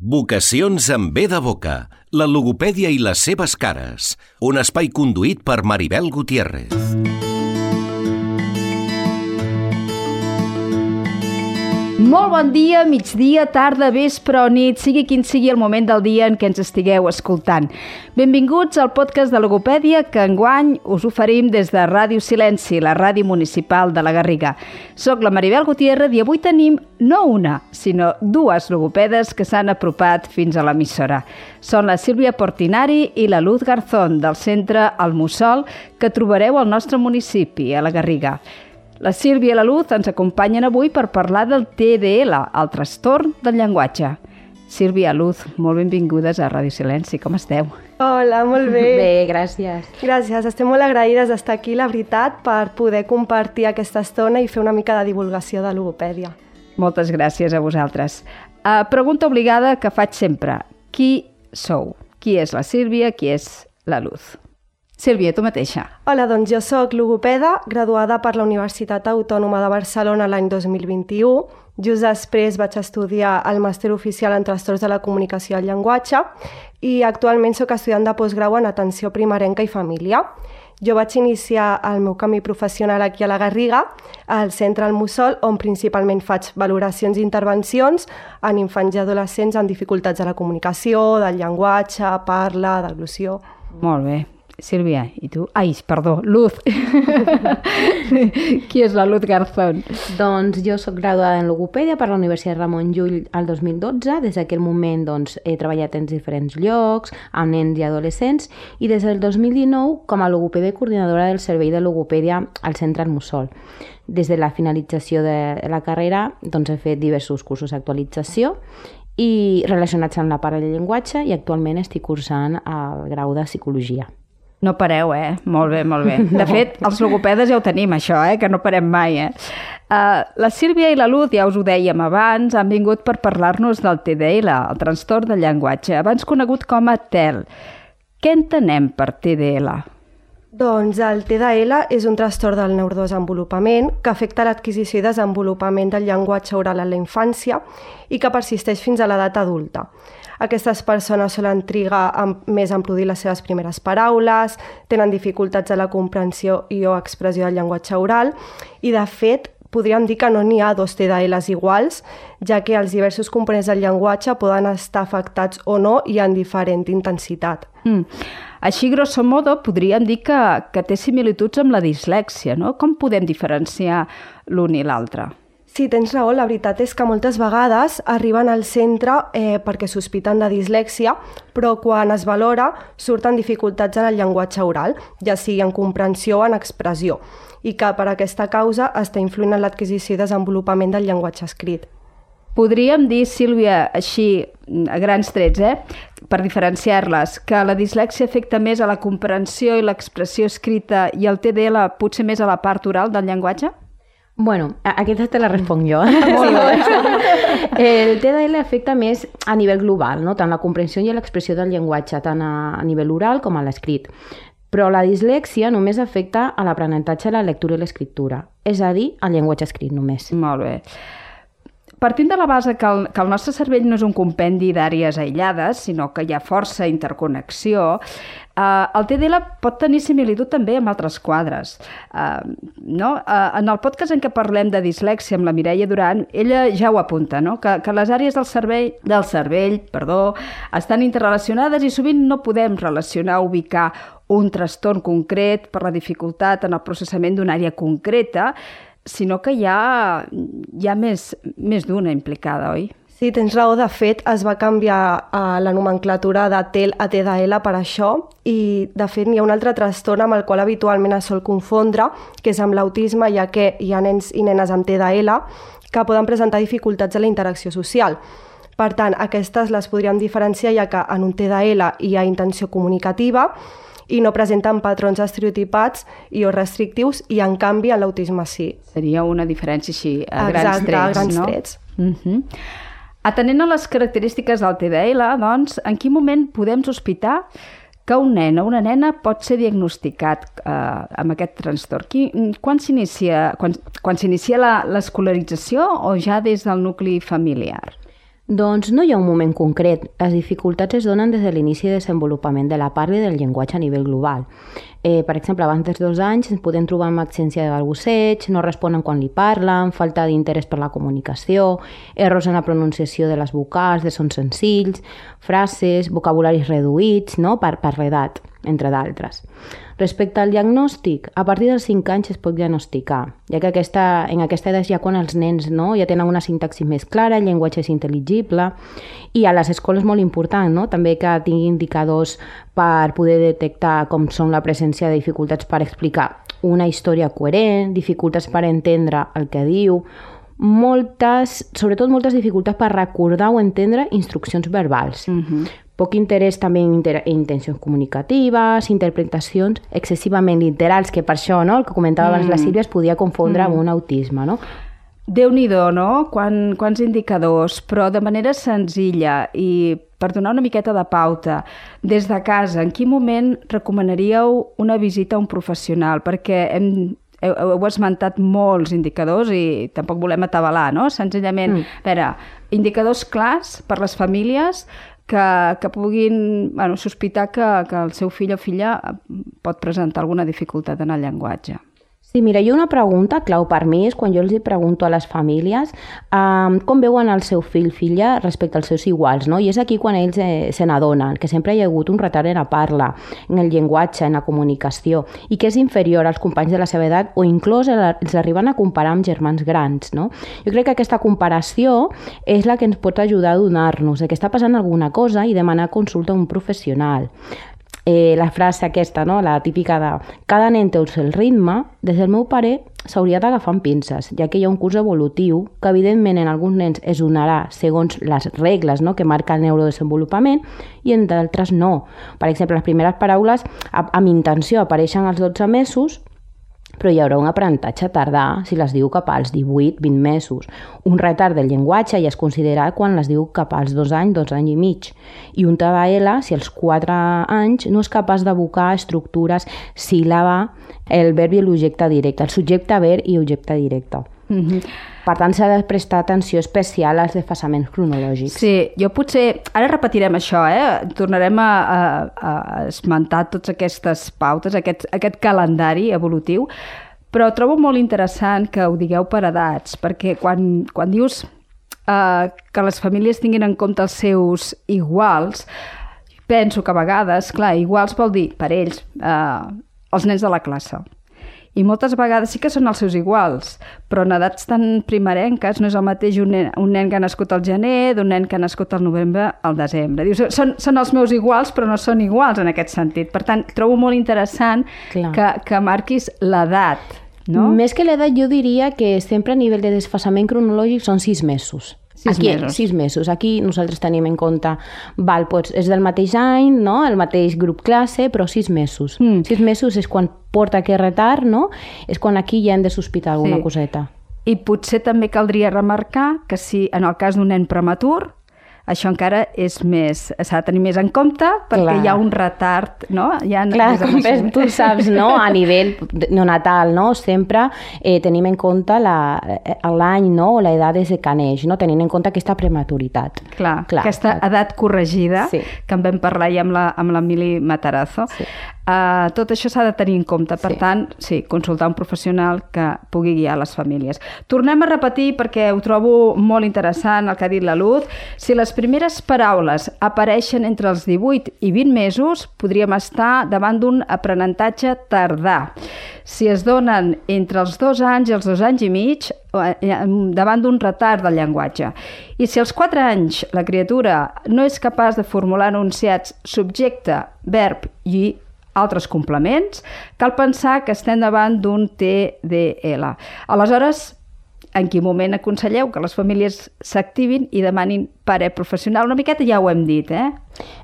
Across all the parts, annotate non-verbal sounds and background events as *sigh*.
Vocacions amb B de boca, la logopèdia i les seves cares. Un espai conduït per Maribel Gutiérrez. Molt bon dia, migdia, tarda, vespre o nit, sigui quin sigui el moment del dia en què ens estigueu escoltant. Benvinguts al podcast de logopèdia que enguany us oferim des de Ràdio Silenci, la ràdio municipal de la Garriga. Soc la Maribel Gutiérrez i avui tenim no una, sinó dues logopedes que s'han apropat fins a l'emissora. Són la Sílvia Portinari i la Luz Garzón del centre El Mussol que trobareu al nostre municipi, a la Garriga. La Sílvia i la Luz ens acompanyen avui per parlar del TDL, el trastorn del llenguatge. Sílvia, Luz, molt benvingudes a Ràdio Silenci. Com esteu? Hola, molt bé. Bé, gràcies. Gràcies, estem molt agraïdes d'estar aquí, la veritat, per poder compartir aquesta estona i fer una mica de divulgació de logopèdia. Moltes gràcies a vosaltres. Uh, pregunta obligada que faig sempre. Qui sou? Qui és la Sílvia? Qui és la Luz? Sílvia, tu mateixa. Hola, doncs jo sóc logopeda, graduada per la Universitat Autònoma de Barcelona l'any 2021. Just després vaig estudiar el màster oficial en trastorns de la comunicació i el llenguatge i actualment sóc estudiant de postgrau en atenció primerenca i família. Jo vaig iniciar el meu camí professional aquí a la Garriga, al centre El Mussol, on principalment faig valoracions i intervencions en infants i adolescents amb dificultats de la comunicació, del llenguatge, parla, d'aglusió. Molt bé. Sílvia, i tu? Ai, perdó, Luz. *laughs* Qui és la Luz Garzón? Doncs jo sóc graduada en logopèdia per la Universitat Ramon Llull al 2012. Des d'aquell moment doncs, he treballat en diferents llocs, amb nens i adolescents, i des del 2019 com a logopèdia coordinadora del servei de logopèdia al Centre Mussol. Des de la finalització de la carrera doncs, he fet diversos cursos d'actualització i relacionats amb la part del llenguatge i actualment estic cursant el grau de psicologia. No pareu, eh? Molt bé, molt bé. De *laughs* fet, els logopedes ja ho tenim, això, eh? Que no parem mai, eh? Uh, la Sílvia i la Luz, ja us ho dèiem abans, han vingut per parlar-nos del TDL, el trastorn del llenguatge, abans conegut com a TEL. Què entenem per TDL? Doncs el TDL és un trastorn del neurodesenvolupament que afecta l'adquisició i desenvolupament del llenguatge oral en la infància i que persisteix fins a l'edat adulta. Aquestes persones solen trigar en, més en produir les seves primeres paraules, tenen dificultats a la comprensió i o expressió del llenguatge oral i, de fet, podríem dir que no n'hi ha dos TDLs iguals, ja que els diversos components del llenguatge poden estar afectats o no i en diferent intensitat. Mm. Així, grosso modo, podríem dir que, que té similituds amb la dislèxia, no? Com podem diferenciar l'un i l'altre? Sí, tens raó. La veritat és que moltes vegades arriben al centre eh, perquè sospiten de dislèxia, però quan es valora surten dificultats en el llenguatge oral, ja sigui en comprensió o en expressió, i que per aquesta causa està influint en l'adquisició i desenvolupament del llenguatge escrit. Podríem dir, Sílvia, així, a grans trets, eh? per diferenciar-les, que la dislèxia afecta més a la comprensió i l'expressió escrita i el TDL potser més a la part oral del llenguatge? Bueno, aquesta te la responc jo. *laughs* sí, *laughs* el TDL afecta més a nivell global, no? tant la comprensió i l'expressió del llenguatge, tant a, a nivell oral com a l'escrit. Però la dislèxia només afecta a l'aprenentatge, la lectura i l'escriptura, és a dir, al llenguatge escrit només. Molt bé. Partint de la base que el, que el nostre cervell no és un compendi d'àrees aïllades, sinó que hi ha força interconnexió, eh, el TDL pot tenir similitud també amb altres quadres. Eh, no? eh, en el podcast en què parlem de dislèxia amb la Mireia Duran, ella ja ho apunta, no? que, que les àrees del cervell, del cervell perdó, estan interrelacionades i sovint no podem relacionar, ubicar un trastorn concret per la dificultat en el processament d'una àrea concreta, sinó que hi ha, hi ha més, més d'una implicada, oi? Sí, tens raó. De fet, es va canviar uh, la nomenclatura de TEL a TDL per això i, de fet, hi ha un altre trastorn amb el qual habitualment es sol confondre, que és amb l'autisme, ja que hi ha nens i nenes amb TDL que poden presentar dificultats a la interacció social. Per tant, aquestes les podríem diferenciar ja que en un TDL hi ha intenció comunicativa, i no presenten patrons estereotipats i o restrictius i en canvi en l'autisme sí. Seria una diferència així a Exacte, grans trets, a grans no? trets. Uh -huh. Atenent a les característiques del TDL, doncs, en quin moment podem sospitar que un nen o una nena pot ser diagnosticat eh, amb aquest trastorn? Qui, quan s'inicia quan, quan s'inicia l'escolarització o ja des del nucli familiar? Doncs no hi ha un moment concret. Les dificultats es donen des de l'inici de desenvolupament de la parla i del llenguatge a nivell global. Eh, per exemple, abans dels dos anys ens podem trobar amb absència de balbuceig, no responen quan li parlen, falta d'interès per la comunicació, errors en la pronunciació de les vocals, de sons senzills, frases, vocabularis reduïts, no? per, per l'edat, entre d'altres. Respecte al diagnòstic, a partir dels 5 anys es pot diagnosticar, ja que aquesta, en aquesta edat ja quan els nens no, ja tenen una sintaxi més clara, el llenguatge és intel·ligible, i a les escoles molt important, no? també que tingui indicadors per poder detectar com són la presència de dificultats per explicar una història coherent, dificultats per entendre el que diu, moltes, sobretot moltes dificultats per recordar o entendre instruccions verbals. Uh -huh poc interès també en inter intencions comunicatives, interpretacions excessivament literals, que per això, no?, el que comentava abans mm. la Sílvia, es podia confondre mm. amb un autisme, no? déu nhi no? Quan, quants indicadors, però de manera senzilla i per donar una miqueta de pauta, des de casa, en quin moment recomanaríeu una visita a un professional? Perquè hem, heu, heu esmentat molts indicadors i tampoc volem atabalar, no? Senzillament, mm. a veure, indicadors clars per les famílies que, que puguin bueno, sospitar que, que el seu fill o filla pot presentar alguna dificultat en el llenguatge. Sí, mira, jo una pregunta clau per mi és quan jo els pregunto a les famílies um, com veuen el seu fill, filla, respecte als seus iguals, no? I és aquí quan ells eh, se n'adonen, que sempre hi ha hagut un retard en la parla, en el llenguatge, en la comunicació, i que és inferior als companys de la seva edat o inclús els arriben a comparar amb germans grans, no? Jo crec que aquesta comparació és la que ens pot ajudar a donar-nos que està passant alguna cosa i demanar consulta a un professional eh, la frase aquesta, no? la típica de cada nen té el seu ritme, des del meu pare s'hauria d'agafar amb pinces, ja que hi ha un curs evolutiu que evidentment en alguns nens es donarà segons les regles no? que marca el neurodesenvolupament i en d'altres no. Per exemple, les primeres paraules amb intenció apareixen als 12 mesos però hi haurà un aprenentatge tardà si les diu cap als 18-20 mesos. Un retard del llenguatge ja es considera quan les diu cap als 2 anys, 2 anys i mig. I un TDAL si als 4 anys no és capaç d'abocar estructures síl·laba, el verb i l'objecte directe, el subjecte ver i objecte directe. Mm -hmm. Per tant, s'ha de prestar atenció especial als desfassaments cronològics. Sí, jo potser... Ara repetirem això, eh? Tornarem a, a, a esmentar totes aquestes pautes, aquest, aquest calendari evolutiu, però trobo molt interessant que ho digueu per edats, perquè quan, quan dius eh, que les famílies tinguin en compte els seus iguals, penso que a vegades, clar, iguals vol dir, per ells, eh, els nens de la classe i moltes vegades sí que són els seus iguals, però en edats tan primerenques no és el mateix un nen, un nen que ha nascut al gener d'un nen que ha nascut al novembre al desembre. Dius, són, són els meus iguals, però no són iguals en aquest sentit. Per tant, trobo molt interessant que, que marquis l'edat. No? Més que l'edat, jo diria que sempre a nivell de desfasament cronològic són sis mesos. Sis Aquí, mesos. Sis mesos. Aquí nosaltres tenim en compte, val, pots, és del mateix any, no? el mateix grup classe, però sis mesos. Mm. Sis mesos és quan porta aquest retard, no? És quan aquí ja hem de sospitar alguna sí. coseta. I potser també caldria remarcar que si en el cas d'un nen prematur, això encara és més, s'ha de tenir més en compte perquè Clar. hi ha un retard, no? Ja Clar, com ves, tu saps, no? A nivell neonatal, no? Sempre eh, tenim en compte l'any, no? O l'edat des de que neix, no? Tenint en compte aquesta prematuritat. Clar, Clar aquesta edat corregida, sí. que en vam parlar ja amb la, amb l'Emili Matarazo, sí. Uh, tot això s'ha de tenir en compte. Per sí. tant, sí, consultar un professional que pugui guiar les famílies. Tornem a repetir, perquè ho trobo molt interessant el que ha dit la Luz. Si les primeres paraules apareixen entre els 18 i 20 mesos, podríem estar davant d'un aprenentatge tardà. Si es donen entre els dos anys i els dos anys i mig, eh, davant d'un retard del llenguatge. I si als 4 anys la criatura no és capaç de formular enunciats subjecte, verb i altres complements, cal pensar que estem davant d'un TDL. Aleshores, en quin moment aconselleu que les famílies s'activin i demanin pare professional? Una miqueta ja ho hem dit, eh?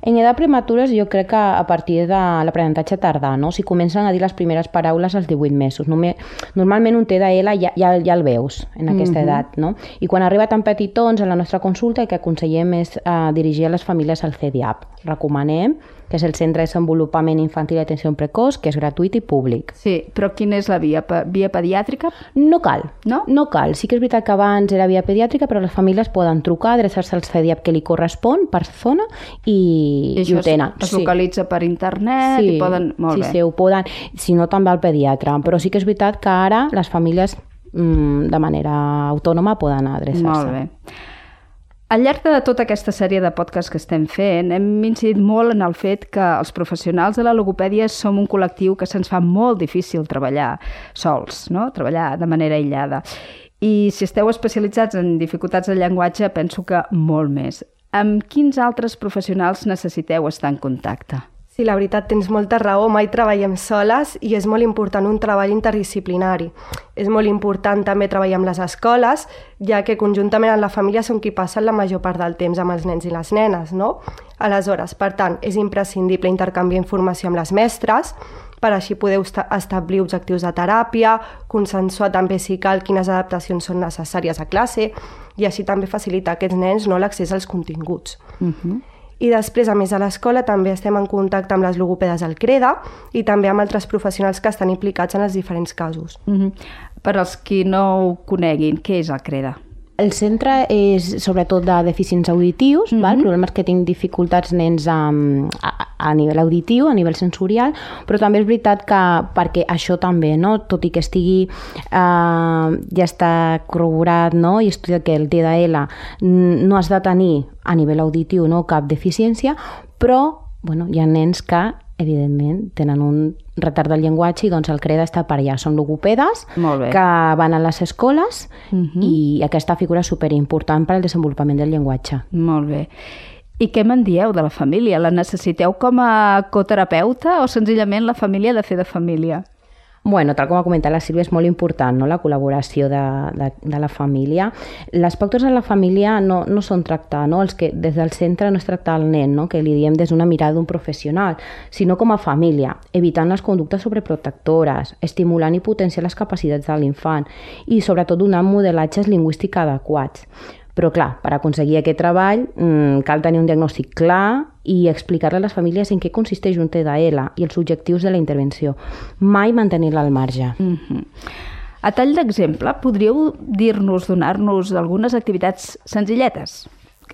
En edat prematures jo crec que a partir de l'aprenentatge tardà, no? si comencen a dir les primeres paraules als 18 mesos. Normalment un TDL ja, ja, ja el veus en aquesta mm -hmm. edat. No? I quan arriba tan petitons a la nostra consulta el que aconsellem és uh, dirigir a les famílies al CDAP. Recomanem que és el Centre de Desenvolupament Infantil i Atenció Precoç, que és gratuït i públic. Sí, però quina és la via? Via pediàtrica? No cal. No? No cal. Sí que és veritat que abans era via pediàtrica, però les famílies poden trucar, adreçar-se al CEDIAP que li correspon per zona i, I i això ho tenen. es, es localitza per internet i poden... Molt sí, bé. sí, ho poden. Si no, també al pediatre. Però sí que és veritat que ara les famílies mm, de manera autònoma poden adreçar-se. Molt bé. Al llarg de tota aquesta sèrie de podcasts que estem fent, hem incidit molt en el fet que els professionals de la logopèdia som un col·lectiu que se'ns fa molt difícil treballar sols, no? treballar de manera aïllada. I si esteu especialitzats en dificultats de llenguatge, penso que molt més. Amb quins altres professionals necessiteu estar en contacte? Sí, la veritat, tens molta raó, mai treballem soles i és molt important un treball interdisciplinari. És molt important també treballar amb les escoles, ja que conjuntament amb la família són qui passen la major part del temps amb els nens i les nenes, no? Aleshores, per tant, és imprescindible intercanviar informació amb les mestres, per així podeu establir objectius de teràpia, consensuar també si cal quines adaptacions són necessàries a classe i així també facilitar a aquests nens no l'accés als continguts. Uh -huh. I després, a més, a l'escola també estem en contacte amb les logopedes del CREDA i també amb altres professionals que estan implicats en els diferents casos. Uh -huh. Per als qui no ho coneguin, què és el CREDA? El centre és sobretot de deficients auditius, mm -hmm. val? problemes que tenen dificultats nens a, a, a nivell auditiu, a nivell sensorial, però també és veritat que perquè això també, no? tot i que estigui eh, ja està corroborat no? i estudiat que el TDAH no has de tenir a nivell auditiu no? cap deficiència, però bueno, hi ha nens que evidentment, tenen un retard del llenguatge i doncs el CREDA està per allà. Són logopedes que van a les escoles uh -huh. i aquesta figura és superimportant per al desenvolupament del llenguatge. Molt bé. I què me'n dieu de la família? La necessiteu com a coterapeuta o senzillament la família ha de fer de família? Bueno, tal com ha comentat la Sílvia, és molt important no? la col·laboració de, de, de la família. Les pautes de la família no, no són tractar, no? els que des del centre no és tractar el nen, no? que li diem des d'una mirada d'un professional, sinó com a família, evitant les conductes sobreprotectores, estimulant i potenciar les capacitats de l'infant i sobretot donant modelatges lingüístics adequats. Però, clar, per aconseguir aquest treball mmm, cal tenir un diagnòstic clar i explicar-li a les famílies en què consisteix un TDAH i els objectius de la intervenció. Mai mantenir-la al marge. Mm -hmm. A tall d'exemple, podríeu dir-nos, donar-nos algunes activitats senzilletes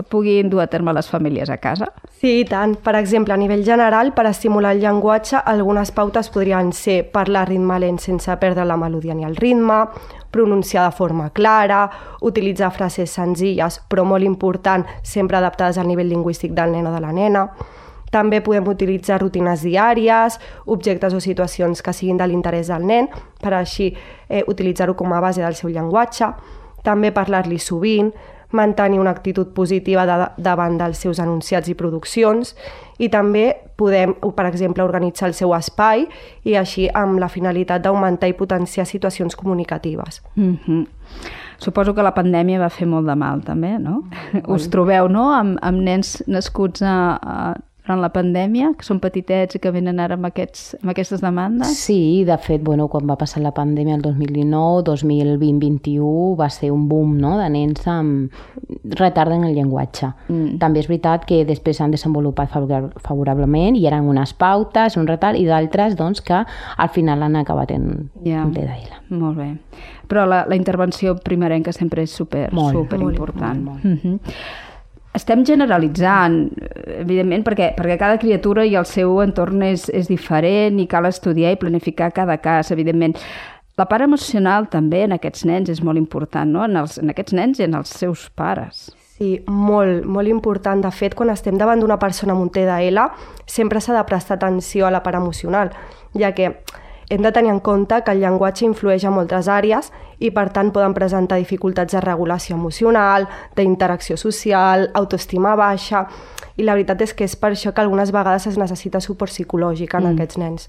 puguin dur a terme les famílies a casa? Sí, i tant. Per exemple, a nivell general, per estimular el llenguatge, algunes pautes podrien ser parlar ritme lent sense perdre la melodia ni el ritme, pronunciar de forma clara, utilitzar frases senzilles, però molt important, sempre adaptades al nivell lingüístic del nen o de la nena. També podem utilitzar rutines diàries, objectes o situacions que siguin de l'interès del nen, per així eh, utilitzar-ho com a base del seu llenguatge. També parlar-li sovint, mantenir una actitud positiva de, davant dels seus anunciats i produccions i també podem, per exemple, organitzar el seu espai i així amb la finalitat d'augmentar i potenciar situacions comunicatives. Mm -hmm. Suposo que la pandèmia va fer molt de mal, també, no? Mm. Us trobeu, no?, amb, amb nens nascuts a, a durant la pandèmia, que són petitets i que venen ara amb, aquests, amb aquestes demandes? Sí, de fet, bueno, quan va passar la pandèmia el 2019, 2020-2021, va ser un boom no?, de nens amb retard en el llenguatge. Mm. També és veritat que després s'han desenvolupat favorablement i eren unes pautes, un retard, i d'altres doncs, que al final han acabat en, yeah. en TDAH. Molt bé. Però la, la intervenció primerenca sempre és super, molt, super molt, important. Molt, molt. Mm -hmm estem generalitzant, evidentment, perquè, perquè cada criatura i el seu entorn és, és diferent i cal estudiar i planificar cada cas, evidentment. La part emocional també en aquests nens és molt important, no? en, els, en aquests nens i en els seus pares. Sí, molt, molt important. De fet, quan estem davant d'una persona amb un TDAH, sempre s'ha de prestar atenció a la part emocional, ja que hem de tenir en compte que el llenguatge influeix a moltes àrees i, per tant, poden presentar dificultats de regulació emocional, d'interacció social, autoestima baixa... I la veritat és que és per això que algunes vegades es necessita suport psicològic en mm. aquests nens.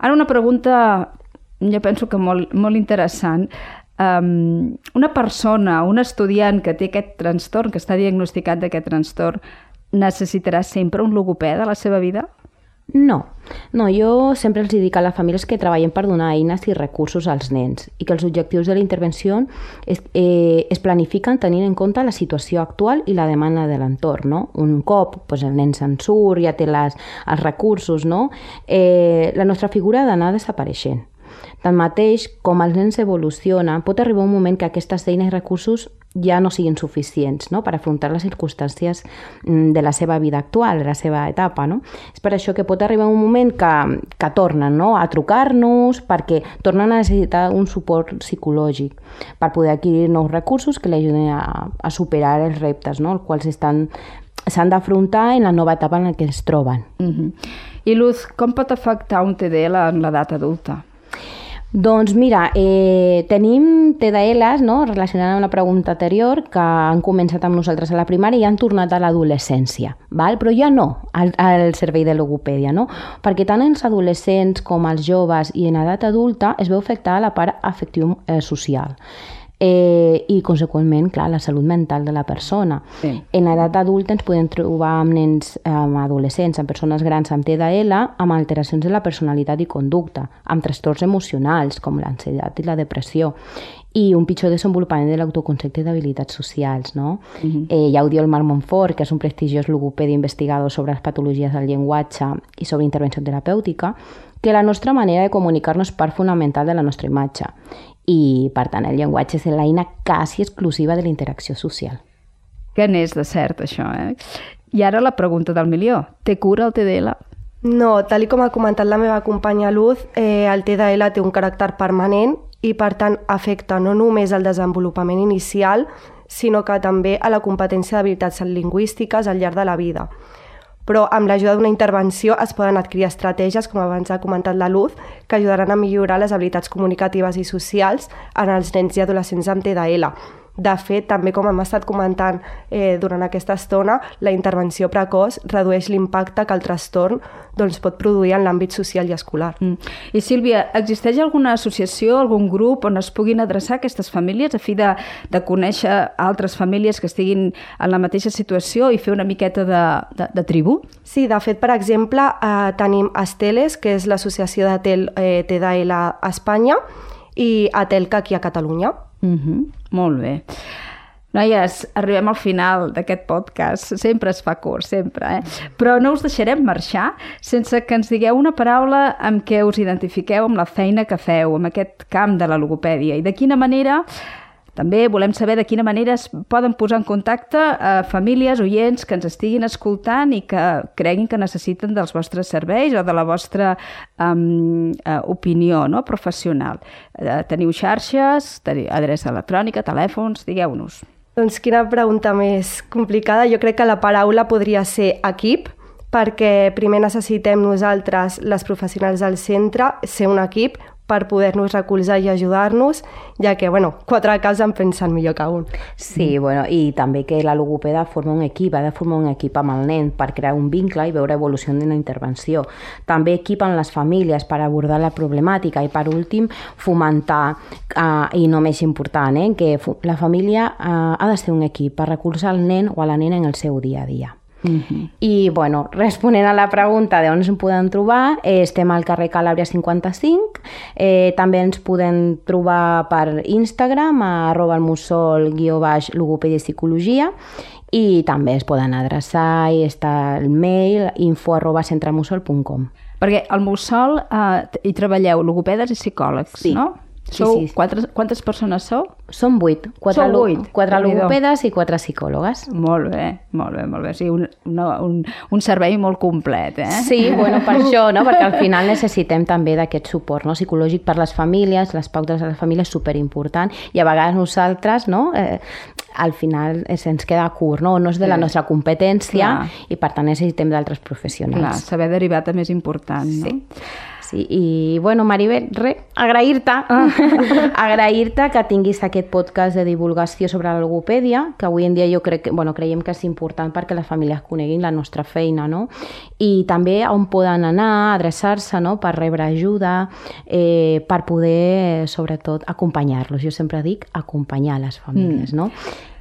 Ara una pregunta, jo penso que molt, molt interessant. Um, una persona, un estudiant que té aquest trastorn, que està diagnosticat d'aquest trastorn, necessitarà sempre un logopeda a la seva vida? No, no, jo sempre els dic a les famílies que treballen per donar eines i recursos als nens i que els objectius de la intervenció es, eh, es planifiquen tenint en compte la situació actual i la demanda de l'entorn. No? Un cop doncs el nen se'n surt, ja té les, els recursos, no? eh, la nostra figura ha d'anar desapareixent. Tanmateix, com els nens evolucionen, pot arribar un moment que aquestes eines i recursos ja no siguin suficients no? per afrontar les circumstàncies mm, de la seva vida actual, de la seva etapa. No? És per això que pot arribar un moment que, que tornen no? a trucar-nos perquè tornen a necessitar un suport psicològic per poder adquirir nous recursos que li ajudin a, a superar els reptes no? els quals estan s'han d'afrontar en la nova etapa en la que es troben. Uh -huh. I Luz, com pot afectar un TDL en l'edat adulta? Doncs mira, eh, tenim TDLs no, relacionant amb la pregunta anterior que han començat amb nosaltres a la primària i han tornat a l'adolescència, però ja no al, al servei de logopèdia, no? perquè tant els adolescents com els joves i en edat adulta es veu afectar la part afectiu eh, social eh, i, conseqüentment, clar, la salut mental de la persona. Sí. En l'edat adulta ens podem trobar amb nens, amb adolescents, amb persones grans amb TDAH, amb alteracions de la personalitat i conducta, amb trastorns emocionals, com l'ansietat i la depressió, i un pitjor desenvolupament de l'autoconcepte i d'habilitats socials. No? Uh -huh. eh, ja ho diu el Marc Montfort, que és un prestigiós logopedi investigador sobre les patologies del llenguatge i sobre intervenció terapèutica, que la nostra manera de comunicar-nos és part fonamental de la nostra imatge i, per tant, el llenguatge és l'eina quasi exclusiva de la interacció social. Que n'és de cert, això, eh? I ara la pregunta del milió. Té cura el TDL? No, tal com ha comentat la meva companya Luz, eh, el TDL té un caràcter permanent i, per tant, afecta no només el desenvolupament inicial, sinó que també a la competència d'habilitats lingüístiques al llarg de la vida però amb l'ajuda d'una intervenció es poden adquirir estratègies, com abans ha comentat la Luz, que ajudaran a millorar les habilitats comunicatives i socials en els nens i adolescents amb TDAH. De fet, també com hem estat comentant eh, durant aquesta estona, la intervenció precoç redueix l'impacte que el trastorn doncs, pot produir en l'àmbit social i escolar. Mm. I Sílvia, existeix alguna associació, algun grup on es puguin adreçar aquestes famílies a fi de, de conèixer altres famílies que estiguin en la mateixa situació i fer una miqueta de, de, de tribu? Sí, de fet, per exemple, eh, tenim Esteles, que és l'associació de TEL, eh, TDL a Espanya, i Atelca aquí a Catalunya. Mhm, -huh. Molt bé. Noies, arribem al final d'aquest podcast. Sempre es fa curt, sempre, eh? Però no us deixarem marxar sense que ens digueu una paraula amb què us identifiqueu amb la feina que feu, amb aquest camp de la logopèdia i de quina manera també volem saber de quina manera es poden posar en contacte a famílies, oients que ens estiguin escoltant i que creguin que necessiten dels vostres serveis o de la vostra um, opinió no? professional. Uh, teniu xarxes, teniu adreça electrònica, telèfons, digueu-nos. Doncs quina pregunta més complicada. Jo crec que la paraula podria ser equip, perquè primer necessitem nosaltres, les professionals del centre, ser un equip, per poder-nos recolzar i ajudar-nos, ja que, bueno, quatre casos en pensen millor que un. Sí, bueno, i també que la logopeda forma un equip, ha de formar un equip amb el nen per crear un vincle i veure evolució en la intervenció. També equip amb les famílies per abordar la problemàtica i, per últim, fomentar, eh, i no més important, eh, que la família eh, ha de ser un equip per recolzar el nen o a la nena en el seu dia a dia. Uh -huh. I, bueno, responent a la pregunta d'on ens podem trobar, eh, estem al carrer Calàbria 55, eh, també ens podem trobar per Instagram, a arroba el mussol guió baix logopèdia i psicologia, i també es poden adreçar i està el mail info arroba centremussol.com. Perquè al Mussol eh, hi treballeu logopedes i psicòlegs, sí. no? Sí, sou sí. Quatre, quantes persones sou? Som vuit. Quatre, Sou vuit? quatre logopedes i quatre psicòlogues. Molt bé, molt bé, molt bé. Sí, un, una, un, un servei molt complet, eh? Sí, bueno, per *laughs* això, no? perquè al final necessitem també d'aquest suport no? psicològic per les famílies, les pautes de les famílies superimportant i a vegades nosaltres, no? eh, al final eh, se'ns queda curt, no? no és de la Sí. nostra competència Clar. i per tant necessitem d'altres Clar, professionals. saber derivar també és important, no? Sí. Sí, i bueno, Maribel, re, agrair-te, Ah. *laughs* agrair-te que tinguis aquest podcast de divulgació sobre la logopèdia, que avui en dia jo crec que, bueno, creiem que és important perquè les famílies coneguin la nostra feina, no? I també on poden anar, adreçar-se, no?, per rebre ajuda, eh, per poder, sobretot, acompanyar-los. Jo sempre dic acompanyar les famílies, Mm. no?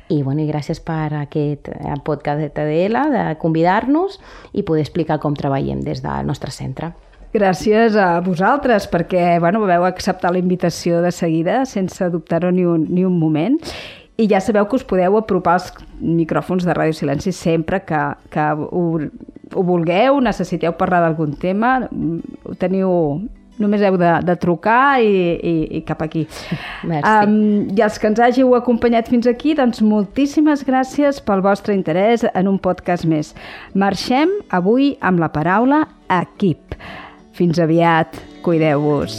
I, bueno, i gràcies per aquest eh, podcast de TDL, de convidar-nos i poder explicar com treballem des del nostre centre. Gràcies a vosaltres perquè bueno, vau acceptar la invitació de seguida sense dubtar-ho ni, un, ni un moment i ja sabeu que us podeu apropar als micròfons de Ràdio Silenci sempre que, que ho, ho vulgueu, necessiteu parlar d'algun tema, mm, teniu només heu de, de trucar i, i, i cap aquí. Merci. Um, I els que ens hàgiu acompanyat fins aquí, doncs moltíssimes gràcies pel vostre interès en un podcast més. Marxem avui amb la paraula equip. Fins aviat, cuideu-vos.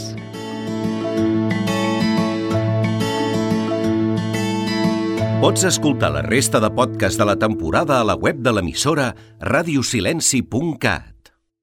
Pots escoltar la resta de podcast de la temporada a la web de l'emissora radiosilenci.cat.